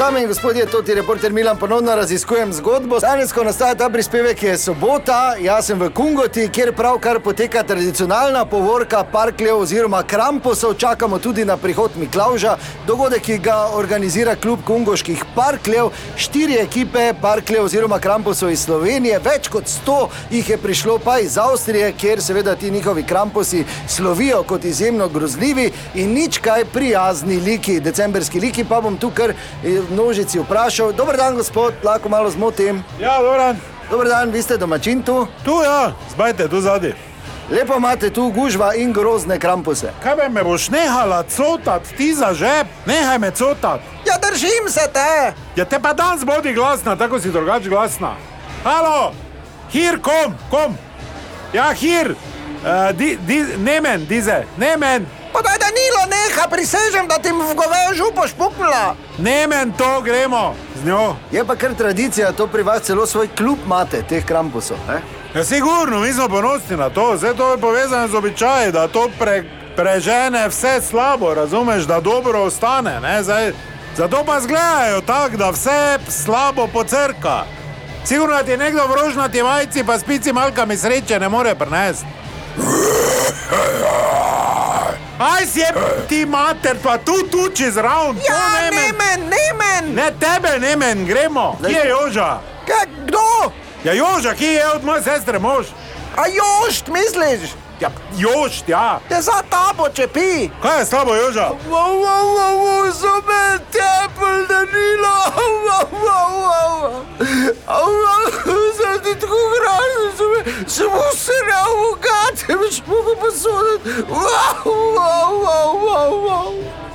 Dame in gospodje, to je reporter Milan, ponovno raziskujem zgodbo. Danes, ko nastaja ta prispevek, je sobota, jaz sem v Kungoti, kjer pravkar poteka tradicionalna povorka Parklev oziroma Kramposov. Čakamo tudi na prihod Miklauža, dogodek, ki ga organizira klub Kungoških Parklev. Štiri ekipe Parklev oziroma Kramposov iz Slovenije, več kot sto jih je prišlo pa iz Avstrije, kjer seveda ti njihovi Kramposi slovijo kot izjemno grozljivi in nič kaj prijazni liki, decembrski liki, pa bom tu kar eh, množici vprašal. Dober dan, gospod, lahko malo zmotim. Ja, Doran, Dober dan, vi ste domačin tu. tu ja, zbajte tu zadnji. Lepo imate tu gužva in grozne krampuse. Kaj me, me boš nehala cotat, ti za žep, nehaj me cotat. Ja, držim se te! Ja te pa danes bodi glasna, tako si drugače glasna. Halo, hir kom, kom. Ja, hir, uh, di, di, nemen, dize, nemen, Pa daj, da nilo neha, prisežem, da ti v govejo župo špuknila. nemen to gremo z njo. Je pa kar tradicija, to pri vas celo svoj klub imate, teh krampusov. Eh? Ja, sigurno, mi smo ponosni na to, vse to je povezano z običaji, da to pre, prežene vse slabo, razumeš, da dobro ostane. ne, Zdaj, zato pa zgledajo tako, da vse slabo pocrka. Sigurno da ti nekdo v rožnati majici, pa spici malkami sreče ne more prenesti. Aj si je ti mater, pa tu tuči zraven. to ne men. Ja, nemen! Ne tebe, ne men, gremo. Kje je Joža? Kaj, kdo? Ja, Joža, kje je od moje sestre mož? A jošt, misliš? Ja, Jož, ja. Te za tabo čepi. Kaj je s tabo, Joža? Wow, wow, wow, wow, so me tepel, da nilo. Wow, wow, wow. Wow, ti tako grozen, sem, sem usrel v gate, več mogo posoditi. Wow.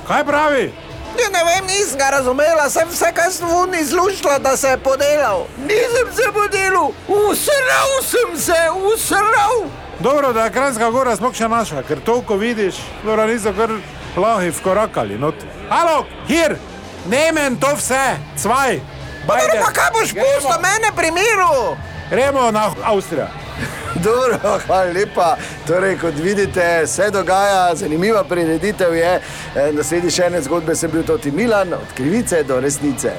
Kaj pravi? Ja, ne vem, nisem ga razumela, sem vse kaj svuni izluščila, da se je podelal. Nisem se podelal, usrel sem se, usrel. Dobro, da je Kranjska gora sploh še naša, ker to, ko vidiš, dobro, niso kar plahi vkorakali. Not. Halo, hir, nemen to vse, cvaj. Dobro, pa kaj boš pustil mene pri miru? Gremo na Avstrijo. Dobro, hvala lepa. Torej, kot vidite, se dogaja, zanimiva prireditev. Eh, Naslednji še ene zgodbe sem bil tudi Milan, od krivice do resnice.